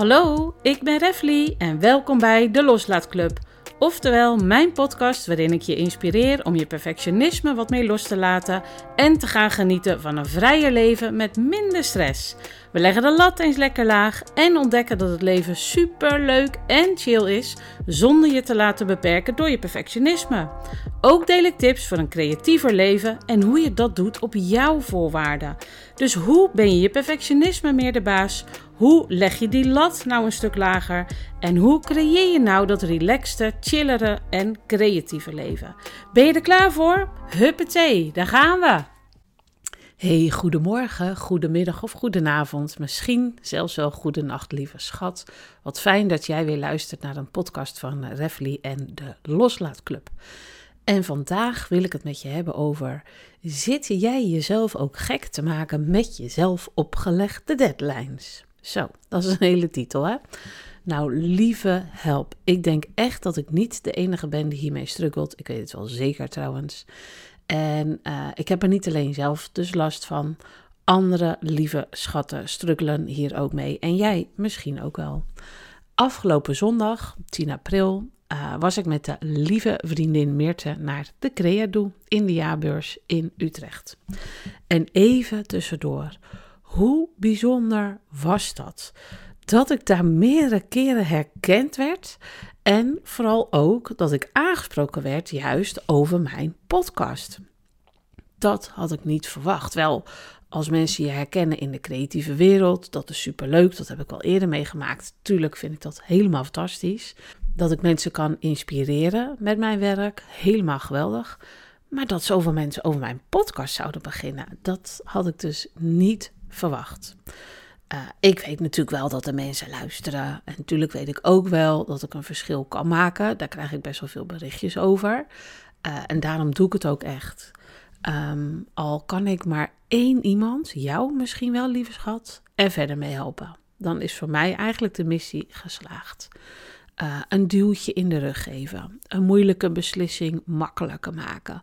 Hallo, ik ben Refly en welkom bij de Loslaatclub. Oftewel mijn podcast waarin ik je inspireer om je perfectionisme wat meer los te laten en te gaan genieten van een vrijer leven met minder stress. We leggen de lat eens lekker laag en ontdekken dat het leven super leuk en chill is zonder je te laten beperken door je perfectionisme. Ook deel ik tips voor een creatiever leven en hoe je dat doet op jouw voorwaarden. Dus hoe ben je je perfectionisme meer de baas? Hoe leg je die lat nou een stuk lager? En hoe creëer je nou dat relaxte, chillere en creatieve leven? Ben je er klaar voor? Huppatee, daar gaan we! Hey, goedemorgen, goedemiddag of goedenavond. Misschien zelfs wel goedenacht, lieve schat. Wat fijn dat jij weer luistert naar een podcast van Refly en de Loslaatclub. En vandaag wil ik het met je hebben over: zit jij jezelf ook gek te maken met jezelf opgelegde deadlines? Zo, dat is een hele titel, hè? Nou, lieve help. Ik denk echt dat ik niet de enige ben die hiermee struggelt. Ik weet het wel zeker trouwens. En uh, ik heb er niet alleen zelf dus last van. Andere lieve schatten struggelen hier ook mee. En jij misschien ook wel. Afgelopen zondag, 10 april, uh, was ik met de lieve vriendin Meerte naar de Creado in de jaarbeurs in Utrecht. En even tussendoor, hoe bijzonder was dat? Dat ik daar meerdere keren herkend werd en vooral ook dat ik aangesproken werd juist over mijn podcast. Dat had ik niet verwacht. Wel, als mensen je herkennen in de creatieve wereld, dat is superleuk. Dat heb ik al eerder meegemaakt. Tuurlijk vind ik dat helemaal fantastisch. Dat ik mensen kan inspireren met mijn werk, helemaal geweldig. Maar dat zoveel mensen over mijn podcast zouden beginnen, dat had ik dus niet verwacht. Uh, ik weet natuurlijk wel dat er mensen luisteren. En natuurlijk weet ik ook wel dat ik een verschil kan maken. Daar krijg ik best wel veel berichtjes over. Uh, en daarom doe ik het ook echt. Um, al kan ik maar één iemand, jou misschien wel, lieve schat, er verder mee helpen. Dan is voor mij eigenlijk de missie geslaagd. Uh, een duwtje in de rug geven, een moeilijke beslissing makkelijker maken.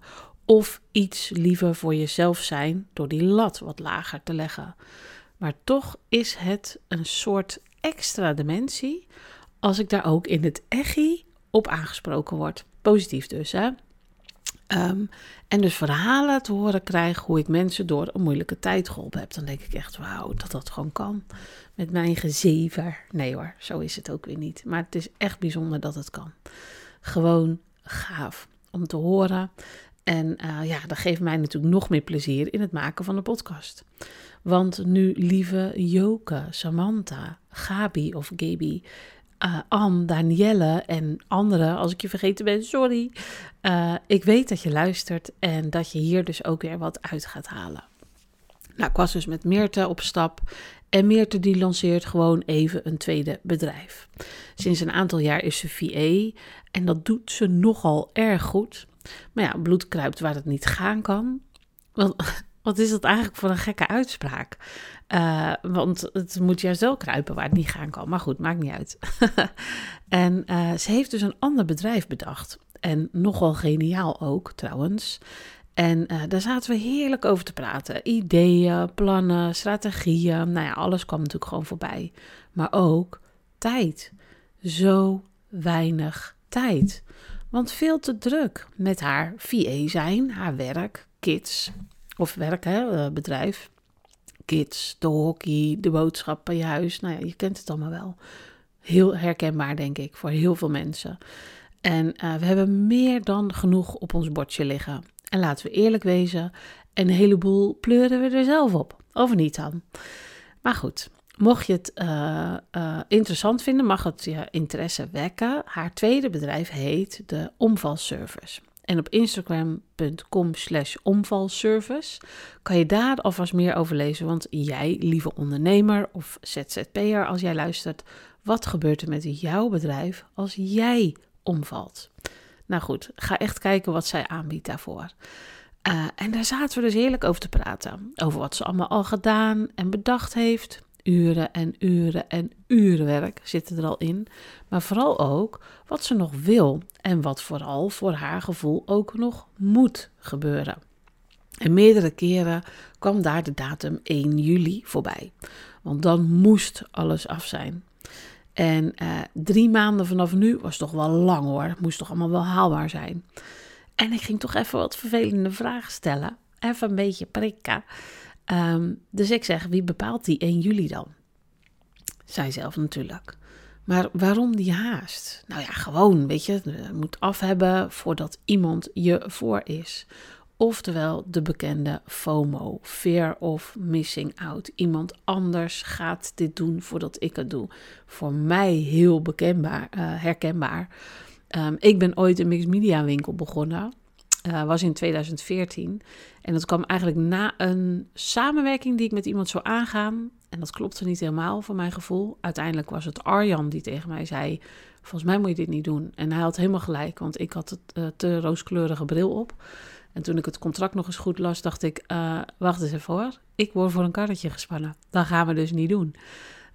Of iets liever voor jezelf zijn door die lat wat lager te leggen. Maar toch is het een soort extra dimensie als ik daar ook in het echi op aangesproken word. Positief dus, hè? Um, en dus verhalen te horen krijg hoe ik mensen door een moeilijke tijd geholpen heb. Dan denk ik echt, wauw, dat dat gewoon kan. Met mijn gezever. Nee hoor, zo is het ook weer niet. Maar het is echt bijzonder dat het kan. Gewoon gaaf om te horen. En uh, ja, dat geeft mij natuurlijk nog meer plezier in het maken van de podcast. Want nu lieve Joke, Samantha, Gabi of Gabi, uh, Anne, Danielle en anderen, als ik je vergeten ben, sorry. Uh, ik weet dat je luistert en dat je hier dus ook weer wat uit gaat halen. Nou, ik was dus met Meerte op stap en Meerte die lanceert gewoon even een tweede bedrijf. Sinds een aantal jaar is ze VA en dat doet ze nogal erg goed. Maar ja, bloed kruipt waar het niet gaan kan. Want wat is dat eigenlijk voor een gekke uitspraak? Uh, want het moet juist wel kruipen waar het niet gaan kan. Maar goed, maakt niet uit. en uh, ze heeft dus een ander bedrijf bedacht. En nogal geniaal ook, trouwens. En uh, daar zaten we heerlijk over te praten. Ideeën, plannen, strategieën. Nou ja, alles kwam natuurlijk gewoon voorbij. Maar ook tijd. Zo weinig tijd. Want veel te druk met haar VA zijn, haar werk, kids, of werk, hè, eh, bedrijf. Kids, de hockey, de boodschappen, je huis. Nou ja, je kent het allemaal wel. Heel herkenbaar, denk ik, voor heel veel mensen. En uh, we hebben meer dan genoeg op ons bordje liggen. En laten we eerlijk wezen, een heleboel pleuren we er zelf op. Of niet dan? Maar goed, mocht je het uh, uh, interessant vinden, mag het je interesse wekken. Haar tweede bedrijf heet de Omvalservice. En op instagram.com slash omvalservice kan je daar alvast meer over lezen. Want jij, lieve ondernemer of ZZP'er als jij luistert, wat gebeurt er met jouw bedrijf als jij omvalt? Nou goed, ga echt kijken wat zij aanbiedt daarvoor. Uh, en daar zaten we dus heerlijk over te praten. Over wat ze allemaal al gedaan en bedacht heeft uren en uren en uren werk zitten er al in. Maar vooral ook wat ze nog wil en wat vooral voor haar gevoel ook nog moet gebeuren. En meerdere keren kwam daar de datum 1 juli voorbij. Want dan moest alles af zijn. En uh, drie maanden vanaf nu was toch wel lang hoor. Moest toch allemaal wel haalbaar zijn. En ik ging toch even wat vervelende vragen stellen. Even een beetje prikken. Um, dus ik zeg, wie bepaalt die 1 juli dan? Zij zelf natuurlijk. Maar waarom die haast? Nou ja, gewoon, weet je, moet af hebben voordat iemand je voor is. Oftewel de bekende FOMO, fear of missing out. Iemand anders gaat dit doen voordat ik het doe. Voor mij heel bekendbaar, uh, herkenbaar. Um, ik ben ooit een mixed media winkel begonnen. Uh, was in 2014. En dat kwam eigenlijk na een samenwerking die ik met iemand zou aangaan. En dat klopte niet helemaal voor mijn gevoel. Uiteindelijk was het Arjan die tegen mij zei: Volgens mij moet je dit niet doen. En hij had helemaal gelijk, want ik had het uh, te rooskleurige bril op. En toen ik het contract nog eens goed las, dacht ik: uh, Wacht eens even hoor. Ik word voor een karretje gespannen. Dat gaan we dus niet doen.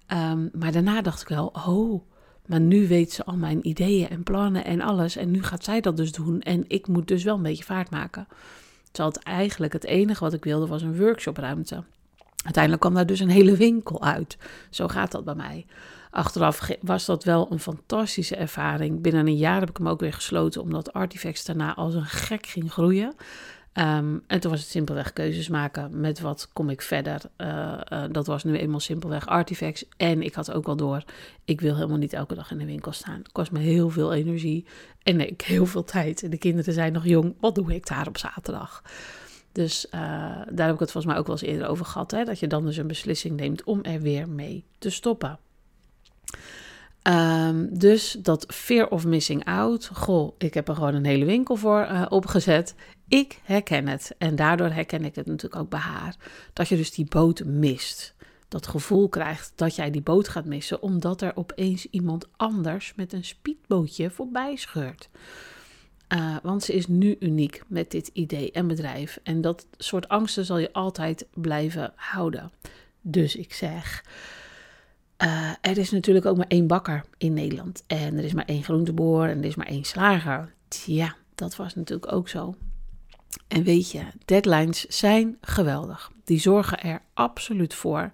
Um, maar daarna dacht ik wel: Oh, maar nu weet ze al mijn ideeën en plannen en alles. En nu gaat zij dat dus doen. En ik moet dus wel een beetje vaart maken. Terwijl het eigenlijk het enige wat ik wilde was een workshopruimte. Uiteindelijk kwam daar dus een hele winkel uit. Zo gaat dat bij mij. Achteraf was dat wel een fantastische ervaring. Binnen een jaar heb ik hem ook weer gesloten, omdat Artifacts daarna als een gek ging groeien. Um, en toen was het simpelweg keuzes maken met wat kom ik verder. Uh, uh, dat was nu eenmaal simpelweg Artifacts. En ik had ook wel door, ik wil helemaal niet elke dag in de winkel staan. Het kost me heel veel energie en ik heel veel tijd. En de kinderen zijn nog jong, wat doe ik daar op zaterdag? Dus uh, daar heb ik het volgens mij ook wel eens eerder over gehad. Hè? Dat je dan dus een beslissing neemt om er weer mee te stoppen. Um, dus dat fear of missing out. Goh, ik heb er gewoon een hele winkel voor opgezet. Ik herken het. En daardoor herken ik het natuurlijk ook bij haar. Dat je dus die boot mist. Dat gevoel krijgt dat jij die boot gaat missen. Omdat er opeens iemand anders met een speedbootje voorbij scheurt. Uh, want ze is nu uniek met dit idee en bedrijf. En dat soort angsten zal je altijd blijven houden. Dus ik zeg. Uh, er is natuurlijk ook maar één bakker in Nederland. En er is maar één groenteboer en er is maar één slager. Tja, dat was natuurlijk ook zo. En weet je, deadlines zijn geweldig. Die zorgen er absoluut voor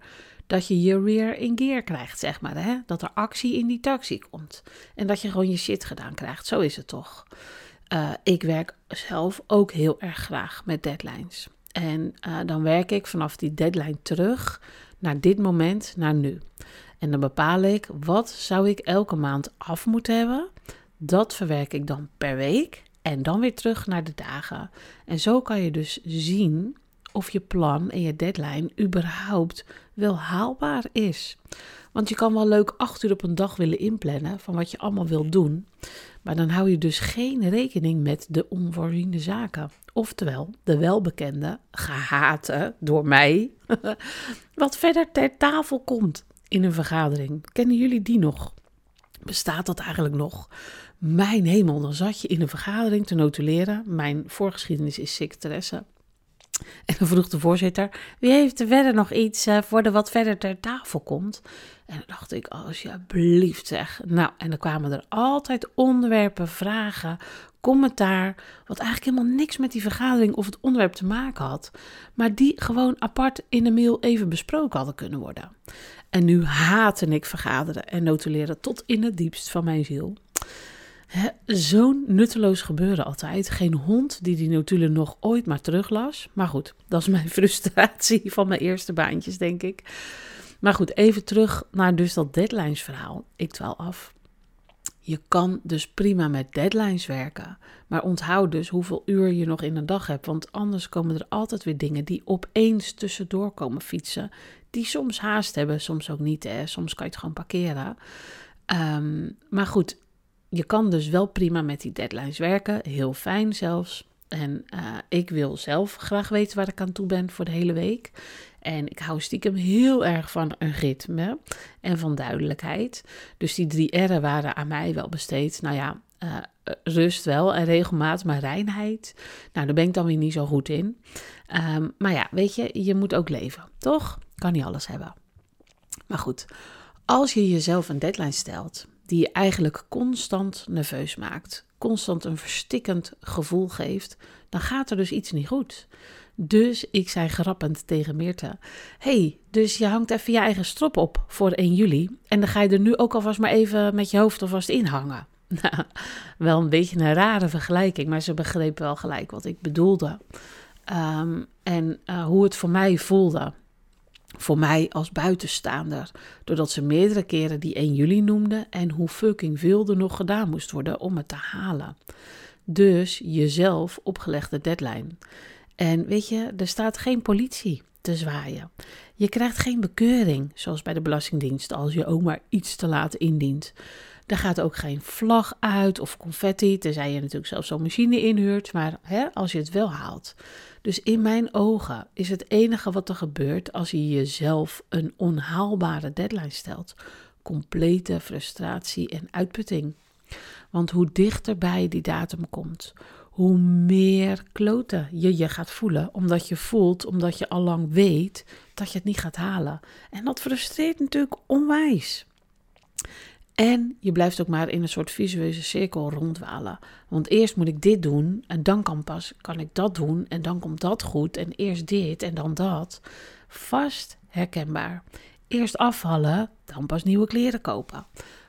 dat je je weer in gear krijgt, zeg maar. Hè? Dat er actie in die taxi komt. En dat je gewoon je shit gedaan krijgt. Zo is het toch. Uh, ik werk zelf ook heel erg graag met deadlines. En uh, dan werk ik vanaf die deadline terug naar dit moment, naar nu. En dan bepaal ik wat zou ik elke maand af moeten hebben. Dat verwerk ik dan per week en dan weer terug naar de dagen. En zo kan je dus zien of je plan en je deadline überhaupt wel haalbaar is. Want je kan wel leuk acht uur op een dag willen inplannen van wat je allemaal wil doen. Maar dan hou je dus geen rekening met de onvoorziene zaken. Oftewel, de welbekende, gehate door mij, wat verder ter tafel komt in een vergadering. Kennen jullie die nog? Bestaat dat eigenlijk nog? Mijn hemel, dan zat je in een vergadering te notuleren. Mijn voorgeschiedenis is secretaresse. En dan vroeg de voorzitter: wie heeft er verder nog iets uh, voor de wat verder ter tafel komt? En dan dacht ik: alsjeblieft zeg. Nou, en dan kwamen er altijd onderwerpen, vragen, commentaar, wat eigenlijk helemaal niks met die vergadering of het onderwerp te maken had, maar die gewoon apart in de mail even besproken hadden kunnen worden. En nu haatte ik vergaderen en notuleren tot in het diepst van mijn ziel. Zo'n nutteloos gebeuren altijd. Geen hond die die notulen nog ooit maar teruglas. Maar goed, dat is mijn frustratie van mijn eerste baantjes, denk ik. Maar goed, even terug naar dus dat deadlines verhaal. Ik dwaal af. Je kan dus prima met deadlines werken. Maar onthoud dus hoeveel uur je nog in een dag hebt. Want anders komen er altijd weer dingen die opeens tussendoor komen fietsen. Die soms haast hebben, soms ook niet. Hè? Soms kan je het gewoon parkeren. Um, maar goed, je kan dus wel prima met die deadlines werken. Heel fijn zelfs. En uh, ik wil zelf graag weten waar ik aan toe ben voor de hele week. En ik hou stiekem heel erg van een ritme en van duidelijkheid. Dus die drie R'en waren aan mij wel besteed. Nou ja, uh, rust wel en regelmaat, maar reinheid. Nou, daar ben ik dan weer niet zo goed in. Um, maar ja, weet je, je moet ook leven, toch? Kan niet alles hebben. Maar goed, als je jezelf een deadline stelt, die je eigenlijk constant nerveus maakt, constant een verstikkend gevoel geeft, dan gaat er dus iets niet goed. Dus ik zei grappend tegen Meerte: hey, dus je hangt even je eigen strop op voor 1 juli. En dan ga je er nu ook alvast maar even met je hoofd alvast in hangen. Nou, wel een beetje een rare vergelijking, maar ze begreep wel gelijk wat ik bedoelde. Ehm, en uh, hoe het voor mij voelde. Voor mij als buitenstaander. Doordat ze meerdere keren die 1 juli noemde en hoe fucking veel er nog gedaan moest worden om het te halen. Dus jezelf opgelegde deadline. En weet je, er staat geen politie te zwaaien. Je krijgt geen bekeuring, zoals bij de Belastingdienst, als je ook maar iets te laat indient. Er gaat ook geen vlag uit of confetti, tenzij je natuurlijk zelf zo'n machine inhuurt, maar hè, als je het wel haalt. Dus in mijn ogen is het enige wat er gebeurt als je jezelf een onhaalbare deadline stelt. Complete frustratie en uitputting. Want hoe dichterbij die datum komt, hoe meer kloten je je gaat voelen. Omdat je voelt, omdat je al lang weet dat je het niet gaat halen. En dat frustreert natuurlijk onwijs. En je blijft ook maar in een soort visueuze cirkel rondwalen. Want eerst moet ik dit doen en dan kan pas kan ik dat doen en dan komt dat goed en eerst dit en dan dat. Vast herkenbaar. Eerst afvallen, dan pas nieuwe kleren kopen.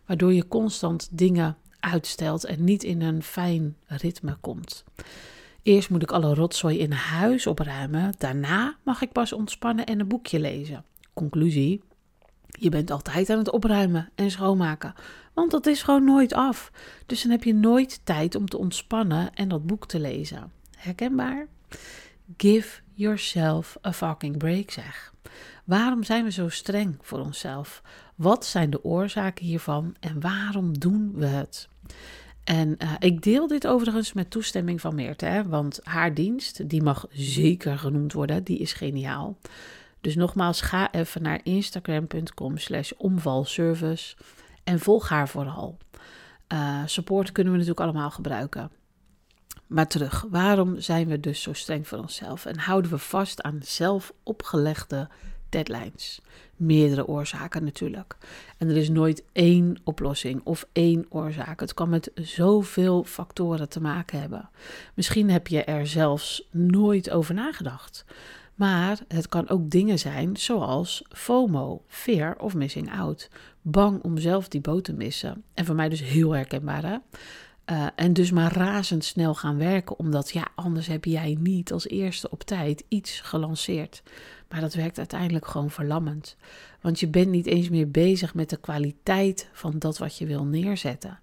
Waardoor je constant dingen uitstelt en niet in een fijn ritme komt. Eerst moet ik alle rotzooi in huis opruimen, daarna mag ik pas ontspannen en een boekje lezen. Conclusie: je bent altijd aan het opruimen en schoonmaken, want dat is gewoon nooit af. Dus dan heb je nooit tijd om te ontspannen en dat boek te lezen. Herkenbaar? Give yourself a fucking break, zeg. Waarom zijn we zo streng voor onszelf? Wat zijn de oorzaken hiervan en waarom doen we het? En uh, ik deel dit overigens met toestemming van Meerte, want haar dienst, die mag zeker genoemd worden, die is geniaal. Dus nogmaals, ga even naar instagram.com slash omvalservice en volg haar vooral. Uh, support kunnen we natuurlijk allemaal gebruiken. Maar terug, waarom zijn we dus zo streng voor onszelf en houden we vast aan zelf opgelegde deadlines? Meerdere oorzaken natuurlijk. En er is nooit één oplossing of één oorzaak. Het kan met zoveel factoren te maken hebben. Misschien heb je er zelfs nooit over nagedacht. Maar het kan ook dingen zijn zoals FOMO, fear of missing out. Bang om zelf die boot te missen. En voor mij dus heel herkenbaar hè. Uh, en dus maar razendsnel gaan werken, omdat ja, anders heb jij niet als eerste op tijd iets gelanceerd. Maar dat werkt uiteindelijk gewoon verlammend. Want je bent niet eens meer bezig met de kwaliteit van dat wat je wil neerzetten.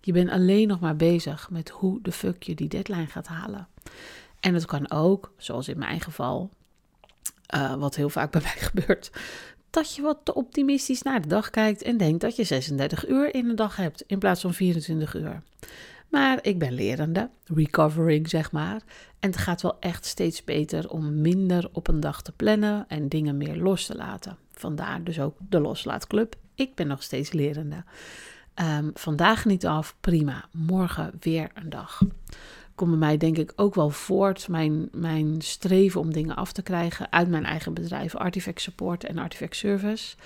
Je bent alleen nog maar bezig met hoe de fuck je die deadline gaat halen. En het kan ook, zoals in mijn geval, uh, wat heel vaak bij mij gebeurt, dat je wat te optimistisch naar de dag kijkt en denkt dat je 36 uur in een dag hebt in plaats van 24 uur. Maar ik ben lerende, recovering zeg maar. En het gaat wel echt steeds beter om minder op een dag te plannen en dingen meer los te laten. Vandaar dus ook de Loslaatclub. Ik ben nog steeds lerende. Um, vandaag niet af, prima. Morgen weer een dag komt bij mij denk ik ook wel voort mijn, mijn streven om dingen af te krijgen uit mijn eigen bedrijf, Artifact Support en Artifact Service.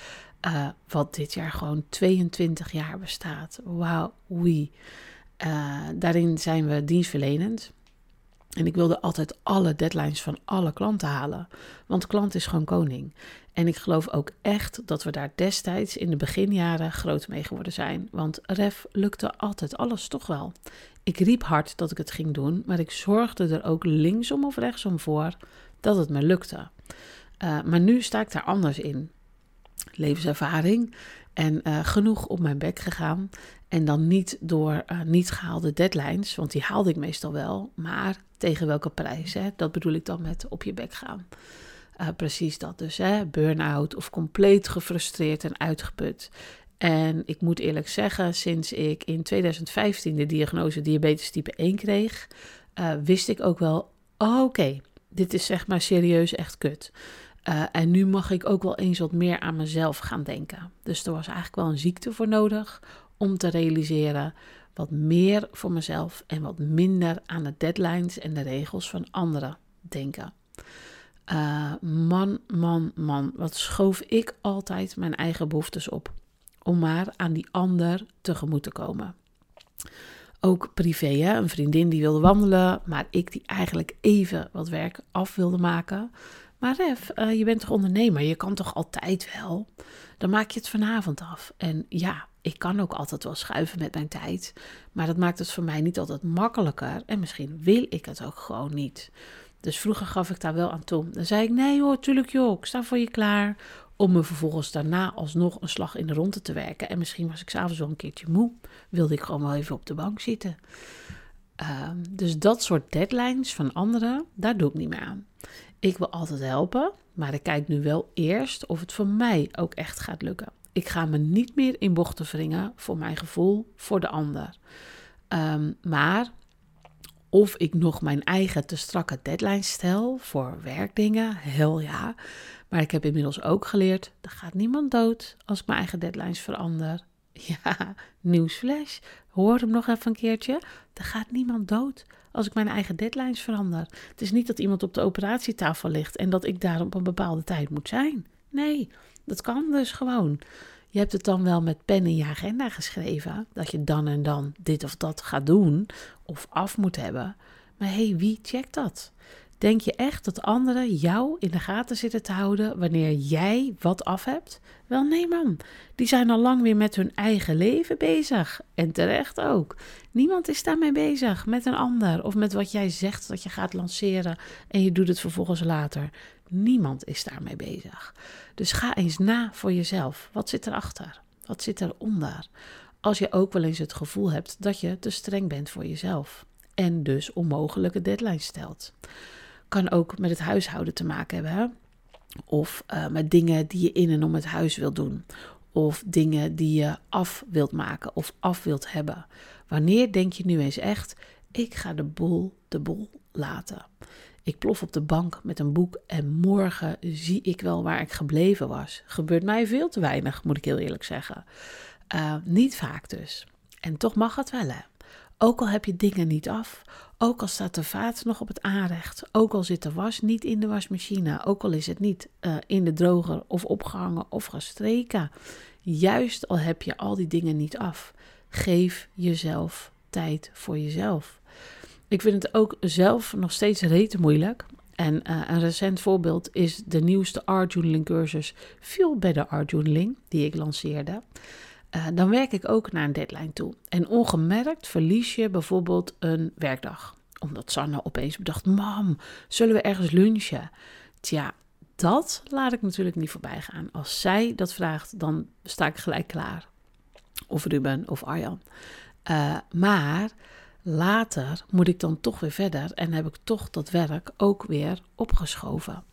Uh, wat dit jaar gewoon 22 jaar bestaat. Wauw, wie. Uh, daarin zijn we dienstverlenend. En ik wilde altijd alle deadlines van alle klanten halen. Want klant is gewoon koning. En ik geloof ook echt dat we daar destijds in de beginjaren groot mee geworden zijn. Want ref lukte altijd alles toch wel. Ik riep hard dat ik het ging doen, maar ik zorgde er ook linksom of rechtsom voor dat het me lukte. Uh, maar nu sta ik daar anders in. Levenservaring en uh, genoeg op mijn bek gegaan. En dan niet door uh, niet gehaalde deadlines, want die haalde ik meestal wel. Maar tegen welke prijs? Hè? Dat bedoel ik dan met op je bek gaan. Uh, precies dat dus, hè? burn-out of compleet gefrustreerd en uitgeput. En ik moet eerlijk zeggen, sinds ik in 2015 de diagnose diabetes type 1 kreeg, wist ik ook wel, oh, oké, dit is zeg maar serieus echt kut. Uh, en nu mag ik ook wel eens wat meer aan mezelf gaan denken. Dus er was eigenlijk wel een ziekte voor nodig om te realiseren wat meer voor mezelf en wat minder aan de deadlines en de regels van anderen denken. Uh, man, man, man, wat schoof ik altijd mijn eigen behoeftes op. om maar aan die ander tegemoet te komen. Ook privé, hè? een vriendin die wilde wandelen, maar ik die eigenlijk even wat werk af wilde maken. Maar Ref, uh, je bent toch ondernemer? Je kan toch altijd wel? Dan maak je het vanavond af. En ja, ik kan ook altijd wel schuiven met mijn tijd. Maar dat maakt het voor mij niet altijd makkelijker. En misschien wil ik het ook gewoon niet. Dus vroeger gaf ik daar wel aan toe. Dan zei ik: Nee hoor, tuurlijk joh, ik sta voor je klaar. Om me vervolgens daarna alsnog een slag in de ronde te werken. En misschien was ik s'avonds wel een keertje moe. Wilde ik gewoon wel even op de bank zitten. Ehm, dus dat soort deadlines van anderen, daar doe ik niet meer aan. Ik wil altijd helpen, maar ik kijk nu wel eerst of het voor mij ook echt gaat lukken. Ik ga me niet meer in bochten wringen voor mijn gevoel voor de ander. Ehm, maar of ik nog mijn eigen te strakke deadlines stel voor werkdingen, heel ja. Maar ik heb inmiddels ook geleerd, er gaat niemand dood als ik mijn eigen deadlines verander. Ja, nieuwsflash. Hoor hem nog even een keertje. Er gaat niemand dood als ik mijn eigen deadlines verander. Het is niet dat iemand op de operatietafel ligt en dat ik daar op een bepaalde tijd moet zijn. Nee, dat kan dus gewoon. Je hebt het dan wel met pen in je agenda geschreven dat je dan en dan dit of dat gaat doen of af moet hebben. Maar hé, hey, wie checkt dat? Denk je echt dat anderen jou in de gaten zitten te houden wanneer jij wat af hebt? Wel nee man, die zijn al lang weer met hun eigen leven bezig. En terecht ook. Niemand is daarmee bezig met een ander of met wat jij zegt dat je gaat lanceren en je doet het vervolgens later. Niemand is daarmee bezig. Dus ga eens na voor jezelf. Wat zit erachter? Wat zit eronder? Als je ook wel eens het gevoel hebt dat je te streng bent voor jezelf en dus onmogelijke deadlines stelt. Kan ook met het huishouden te maken hebben. Of uh, met dingen die je in en om het huis wilt doen. Of dingen die je af wilt maken of af wilt hebben. Wanneer denk je nu eens echt, ik ga de boel de boel laten. Ik plof op de bank met een boek en morgen zie ik wel waar ik gebleven was. Gebeurt mij veel te weinig, moet ik heel eerlijk zeggen. Uh, niet vaak dus. En toch mag het wel, hè? Ook al heb je dingen niet af, ook al staat de vaat nog op het aanrecht, ook al zit de was niet in de wasmachine, ook al is het niet uh, in de droger of opgehangen of gestreken. Juist al heb je al die dingen niet af, geef jezelf tijd voor jezelf. Ik vind het ook zelf nog steeds rete moeilijk. En uh, een recent voorbeeld is de nieuwste art journaling cursus Feel Better Art Journaling, die ik lanceerde. Uh, dan werk ik ook naar een deadline toe. En ongemerkt verlies je bijvoorbeeld een werkdag. Omdat Sanne opeens bedacht: Mam, zullen we ergens lunchen? Tja, dat laat ik natuurlijk niet voorbij gaan. Als zij dat vraagt, dan sta ik gelijk klaar. Of Ruben of Arjan. Uh, maar later moet ik dan toch weer verder en heb ik toch dat werk ook weer opgeschoven.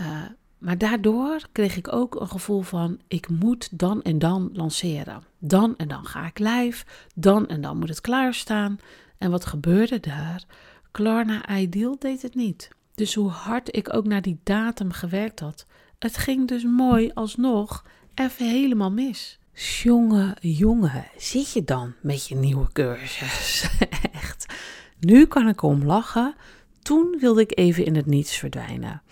Uh, maar daardoor kreeg ik ook een gevoel van: ik moet dan en dan lanceren. Dan en dan ga ik live. Dan en dan moet het klaarstaan. En wat gebeurde daar? Klarna Ideal deed het niet. Dus hoe hard ik ook naar die datum gewerkt had, het ging dus mooi alsnog even helemaal mis. Jongen, jongen, zit je dan met je nieuwe cursus? Echt. Nu kan ik om lachen. Toen wilde ik even in het niets verdwijnen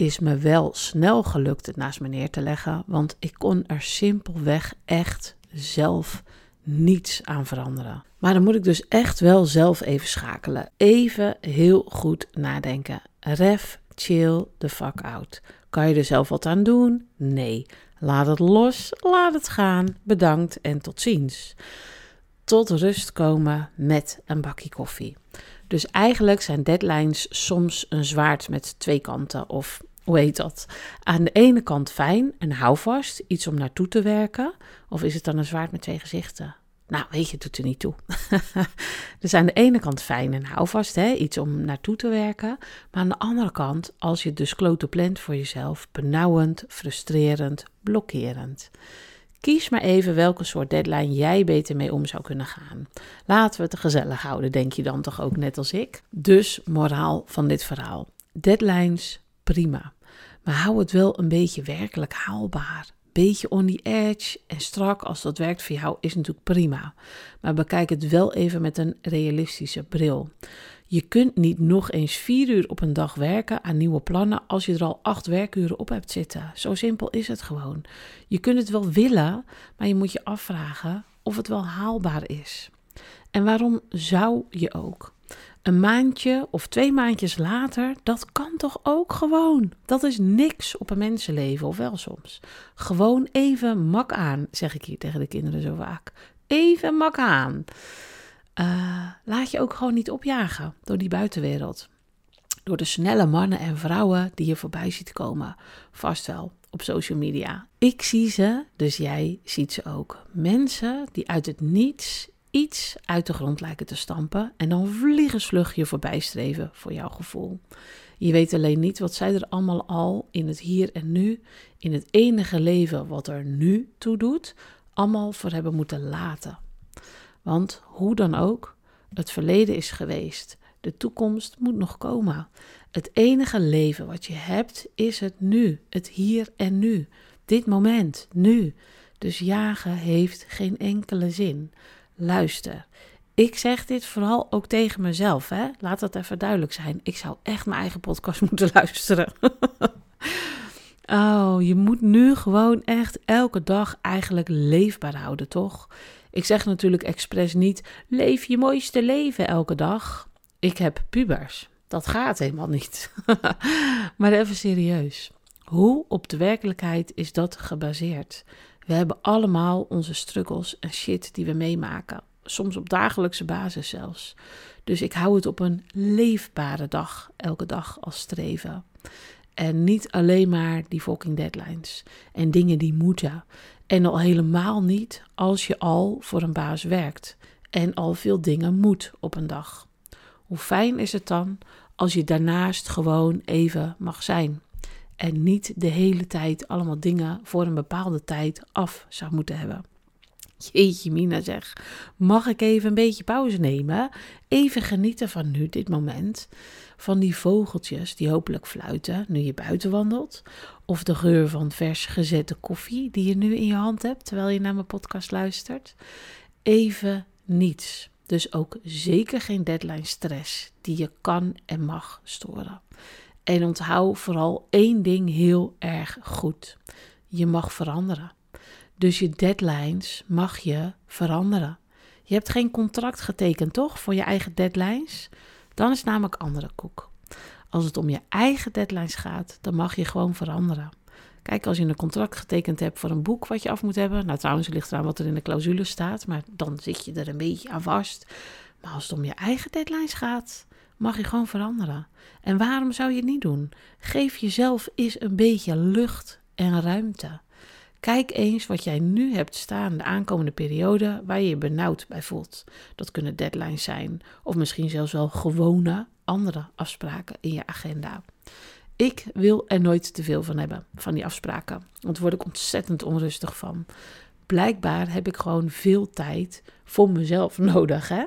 is me wel snel gelukt het naast me neer te leggen, want ik kon er simpelweg echt zelf niets aan veranderen. Maar dan moet ik dus echt wel zelf even schakelen. Even heel goed nadenken. Ref, chill the fuck out. Kan je er zelf wat aan doen? Nee. Laat het los, laat het gaan. Bedankt en tot ziens. Tot rust komen met een bakje koffie. Dus eigenlijk zijn deadlines soms een zwaard met twee kanten of hoe heet dat? Aan de ene kant fijn en houvast, iets om naartoe te werken. Of is het dan een zwaard met twee gezichten? Nou, weet je, het doet er niet toe. dus aan de ene kant fijn en houvast, hè, iets om naartoe te werken. Maar aan de andere kant, als je dus klote plant voor jezelf, benauwend, frustrerend, blokkerend. Kies maar even welke soort deadline jij beter mee om zou kunnen gaan. Laten we het gezellig houden, denk je dan toch ook net als ik? Dus moraal van dit verhaal. Deadlines prima. Maar hou het wel een beetje werkelijk haalbaar. Beetje on the edge en strak als dat werkt voor jou is natuurlijk prima. Maar bekijk het wel even met een realistische bril. Je kunt niet nog eens vier uur op een dag werken aan nieuwe plannen als je er al acht werkuren op hebt zitten. Zo simpel is het gewoon. Je kunt het wel willen, maar je moet je afvragen of het wel haalbaar is. En waarom zou je ook? Een maandje of twee maandjes later, dat kan toch ook gewoon? Dat is niks op een mensenleven, of wel soms. Gewoon even mak aan, zeg ik hier tegen de kinderen zo vaak. Even mak aan. Uh, laat je ook gewoon niet opjagen door die buitenwereld. Door de snelle mannen en vrouwen die je voorbij ziet komen. Vast wel op social media. Ik zie ze, dus jij ziet ze ook. Mensen die uit het niets iets uit de grond lijken te stampen en dan vliegensvlug je voorbij streven voor jouw gevoel. Je weet alleen niet wat zij er allemaal al in het hier en nu, in het enige leven wat er nu toe doet, allemaal voor hebben moeten laten. Want hoe dan ook, het verleden is geweest. De toekomst moet nog komen. Het enige leven wat je hebt is het nu, het hier en nu. Dit moment, nu. Dus jagen heeft geen enkele zin. Luister. Ik zeg dit vooral ook tegen mezelf. Hè? Laat dat even duidelijk zijn. Ik zou echt mijn eigen podcast moeten luisteren. oh, je moet nu gewoon echt elke dag eigenlijk leefbaar houden, toch? Ik zeg natuurlijk expres niet: leef je mooiste leven elke dag. Ik heb pubers. Dat gaat helemaal niet. maar even serieus. Hoe op de werkelijkheid is dat gebaseerd? We hebben allemaal onze struggles en shit die we meemaken. Soms op dagelijkse basis zelfs. Dus ik hou het op een leefbare dag, elke dag als streven. En niet alleen maar die fucking deadlines en dingen die moeten. En al helemaal niet als je al voor een baas werkt en al veel dingen moet op een dag. Hoe fijn is het dan als je daarnaast gewoon even mag zijn en niet de hele tijd allemaal dingen voor een bepaalde tijd af zou moeten hebben. Jeetje Mina zeg, mag ik even een beetje pauze nemen? Even genieten van nu, dit moment. Van die vogeltjes die hopelijk fluiten nu je buiten wandelt. Of de geur van vers gezette koffie die je nu in je hand hebt terwijl je naar mijn podcast luistert. Even niets. Dus ook zeker geen deadline stress die je kan en mag storen. En onthoud vooral één ding heel erg goed. Je mag veranderen. Dus je deadlines mag je veranderen. Je hebt geen contract getekend, toch? Voor je eigen deadlines. Dan is namelijk andere koek. Als het om je eigen deadlines gaat, dan mag je gewoon veranderen. Kijk, als je een contract getekend hebt voor een boek wat je af moet hebben. Nou, trouwens, het ligt eraan wat er in de clausule staat. Maar dan zit je er een beetje aan vast. Maar als het om je eigen deadlines gaat, mag je gewoon veranderen. En waarom zou je het niet doen? Geef jezelf eens een beetje lucht en ruimte. Kijk eens wat jij nu hebt staan de aankomende periode waar je je benauwd bij voelt. Dat kunnen deadlines zijn of misschien zelfs wel gewone andere afspraken in je agenda. Ik wil er nooit te veel van hebben, van die afspraken. Want daar word ik ontzettend onrustig van. Blijkbaar heb ik gewoon veel tijd voor mezelf nodig. Hè?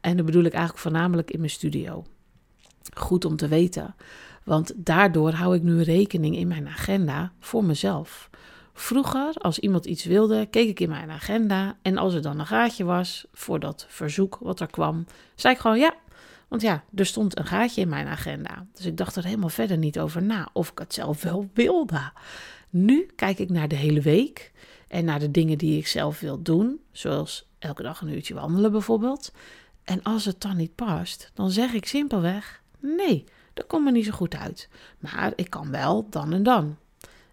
En dat bedoel ik eigenlijk voornamelijk in mijn studio. Goed om te weten. Want daardoor hou ik nu rekening in mijn agenda voor mezelf. Vroeger, als iemand iets wilde, keek ik in mijn agenda. En als er dan een gaatje was voor dat verzoek wat er kwam, zei ik gewoon ja. Want ja, er stond een gaatje in mijn agenda. Dus ik dacht er helemaal verder niet over na of ik het zelf wel wilde. Nu kijk ik naar de hele week en naar de dingen die ik zelf wil doen, zoals elke dag een uurtje wandelen bijvoorbeeld. En als het dan niet past, dan zeg ik simpelweg: nee, dat komt me niet zo goed uit. Maar ik kan wel dan en dan.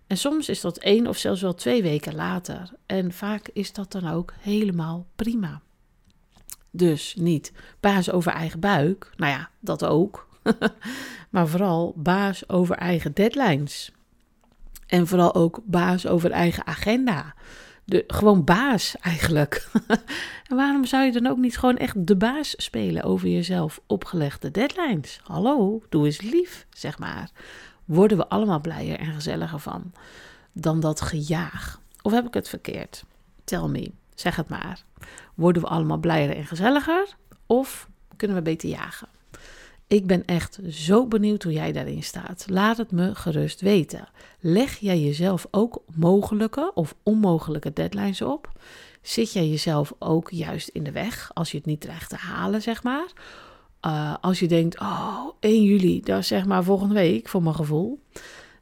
En soms is dat één of zelfs wel twee weken later. En vaak is dat dan ook helemaal prima. Dus niet baas over eigen buik, nou ja, dat ook. maar vooral baas over eigen deadlines. En vooral ook baas over eigen agenda. De, gewoon baas eigenlijk. en waarom zou je dan ook niet gewoon echt de baas spelen over jezelf opgelegde deadlines? Hallo, doe eens lief, zeg maar worden we allemaal blijer en gezelliger van dan dat gejaag. Of heb ik het verkeerd? Tell me, zeg het maar. Worden we allemaal blijer en gezelliger of kunnen we beter jagen? Ik ben echt zo benieuwd hoe jij daarin staat. Laat het me gerust weten. Leg jij jezelf ook mogelijke of onmogelijke deadlines op? Zit jij jezelf ook juist in de weg als je het niet dreigt te halen, zeg maar? Uh, als je denkt, oh, 1 juli, dat is zeg maar volgende week voor mijn gevoel.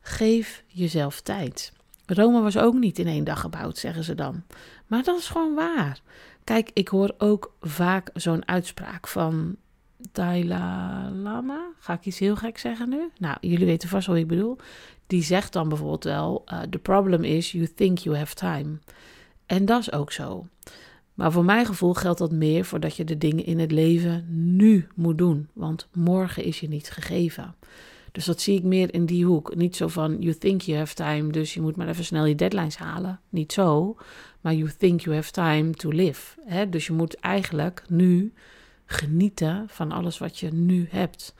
Geef jezelf tijd. Rome was ook niet in één dag gebouwd, zeggen ze dan. Maar dat is gewoon waar. Kijk, ik hoor ook vaak zo'n uitspraak van Dalai Lama. Ga ik iets heel gek zeggen nu? Nou, jullie weten vast wat ik bedoel. Die zegt dan bijvoorbeeld wel: uh, The problem is you think you have time. En dat is ook zo. Maar voor mijn gevoel geldt dat meer voordat je de dingen in het leven nu moet doen. Want morgen is je niet gegeven. Dus dat zie ik meer in die hoek. Niet zo van you think you have time, dus je moet maar even snel je deadlines halen. Niet zo. Maar you think you have time to live. Hè? Dus je moet eigenlijk nu genieten van alles wat je nu hebt.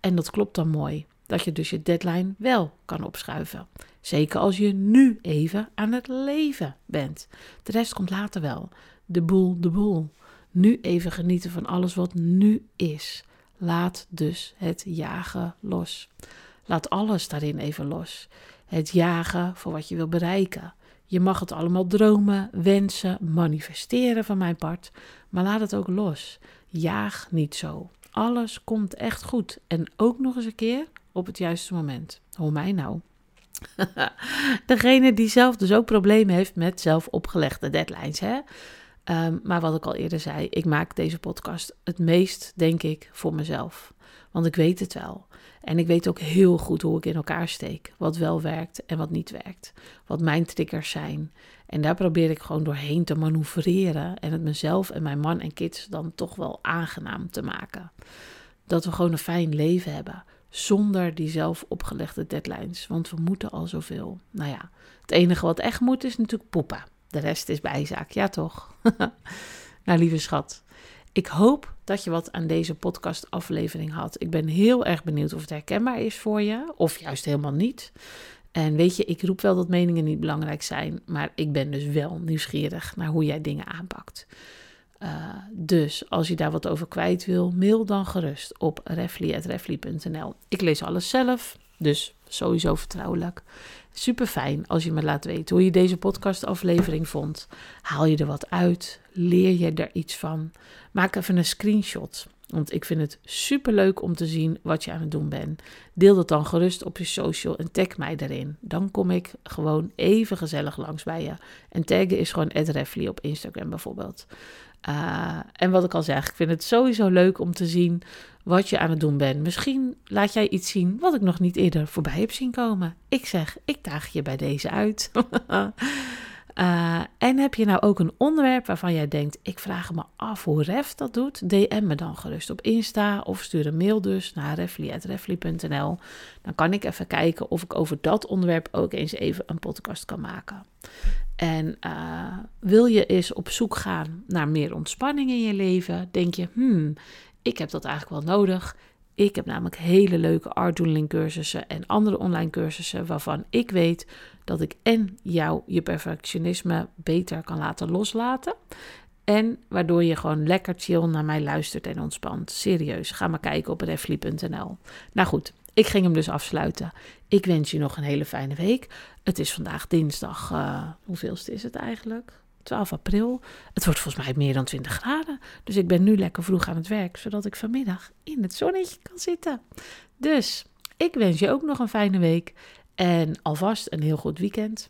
En dat klopt dan mooi. Dat je dus je deadline wel kan opschuiven. Zeker als je nu even aan het leven bent. De rest komt later wel. De boel, de boel. Nu even genieten van alles wat nu is. Laat dus het jagen los. Laat alles daarin even los. Het jagen voor wat je wil bereiken. Je mag het allemaal dromen, wensen, manifesteren van mijn part, maar laat het ook los. Jaag niet zo. Alles komt echt goed en ook nog eens een keer op het juiste moment. Hoe mij nou? Degene die zelf dus ook problemen heeft met zelf opgelegde deadlines. Hè? Um, maar wat ik al eerder zei, ik maak deze podcast het meest, denk ik, voor mezelf. Want ik weet het wel. En ik weet ook heel goed hoe ik in elkaar steek. Wat wel werkt en wat niet werkt. Wat mijn triggers zijn. En daar probeer ik gewoon doorheen te manoeuvreren. En het mezelf en mijn man en kids dan toch wel aangenaam te maken. Dat we gewoon een fijn leven hebben. Zonder die zelf opgelegde deadlines. Want we moeten al zoveel. Nou ja, het enige wat echt moet is natuurlijk poepen. De rest is bijzaak, ja toch? nou, lieve schat. Ik hoop dat je wat aan deze podcastaflevering had. Ik ben heel erg benieuwd of het herkenbaar is voor je, of juist helemaal niet. En weet je, ik roep wel dat meningen niet belangrijk zijn, maar ik ben dus wel nieuwsgierig naar hoe jij dingen aanpakt. Uh, dus als je daar wat over kwijt wil, mail dan gerust op refli.refli.nl. Ik lees alles zelf, dus sowieso vertrouwelijk. Super fijn als je me laat weten hoe je deze podcastaflevering vond. Haal je er wat uit? Leer je er iets van? Maak even een screenshot. Want ik vind het super leuk om te zien wat je aan het doen bent. Deel dat dan gerust op je social en tag mij erin. Dan kom ik gewoon even gezellig langs bij je. En taggen is gewoon @refly op Instagram bijvoorbeeld. Uh, en wat ik al zeg, ik vind het sowieso leuk om te zien wat je aan het doen bent. Misschien laat jij iets zien wat ik nog niet eerder voorbij heb zien komen. Ik zeg, ik daag je bij deze uit. Uh, en heb je nou ook een onderwerp waarvan jij denkt: ik vraag me af hoe Ref dat doet? DM me dan gerust op Insta of stuur een mail dus naar refli.refli.nl. Dan kan ik even kijken of ik over dat onderwerp ook eens even een podcast kan maken. En uh, wil je eens op zoek gaan naar meer ontspanning in je leven? Denk je, hmm, ik heb dat eigenlijk wel nodig. Ik heb namelijk hele leuke art doodling cursussen en andere online cursussen waarvan ik weet dat ik en jou je perfectionisme beter kan laten loslaten. En waardoor je gewoon lekker chill naar mij luistert en ontspant. Serieus, ga maar kijken op refly.nl. Nou goed, ik ging hem dus afsluiten. Ik wens je nog een hele fijne week. Het is vandaag dinsdag, uh, hoeveelste is het eigenlijk? 12 april. Het wordt volgens mij meer dan 20 graden. Dus ik ben nu lekker vroeg aan het werk, zodat ik vanmiddag in het zonnetje kan zitten. Dus ik wens je ook nog een fijne week en alvast een heel goed weekend.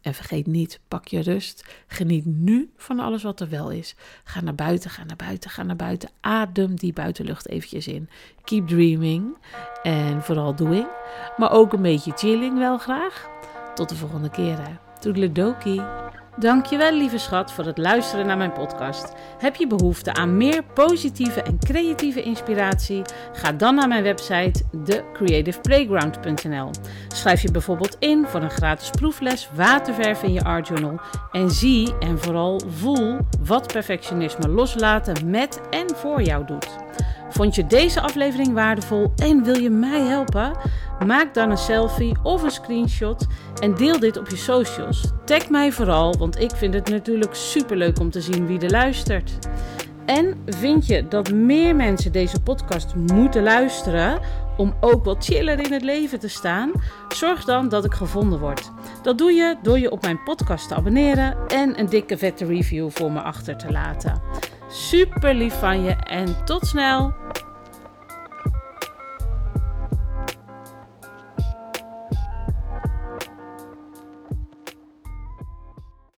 En vergeet niet, pak je rust. Geniet nu van alles wat er wel is. Ga naar buiten, ga naar buiten, ga naar buiten. Adem die buitenlucht eventjes in. Keep dreaming en vooral doing. Maar ook een beetje chilling wel graag. Tot de volgende keer. Toedeledokie. Dankjewel lieve schat voor het luisteren naar mijn podcast. Heb je behoefte aan meer positieve en creatieve inspiratie? Ga dan naar mijn website thecreativeplayground.nl. Schrijf je bijvoorbeeld in voor een gratis proefles waterverf in je art journal en zie en vooral voel wat perfectionisme loslaten met en voor jou doet. Vond je deze aflevering waardevol en wil je mij helpen? Maak dan een selfie of een screenshot en deel dit op je socials. Tag mij vooral, want ik vind het natuurlijk superleuk om te zien wie er luistert. En vind je dat meer mensen deze podcast moeten luisteren om ook wat chiller in het leven te staan? Zorg dan dat ik gevonden word. Dat doe je door je op mijn podcast te abonneren en een dikke vette review voor me achter te laten. Super lief van je en tot snel!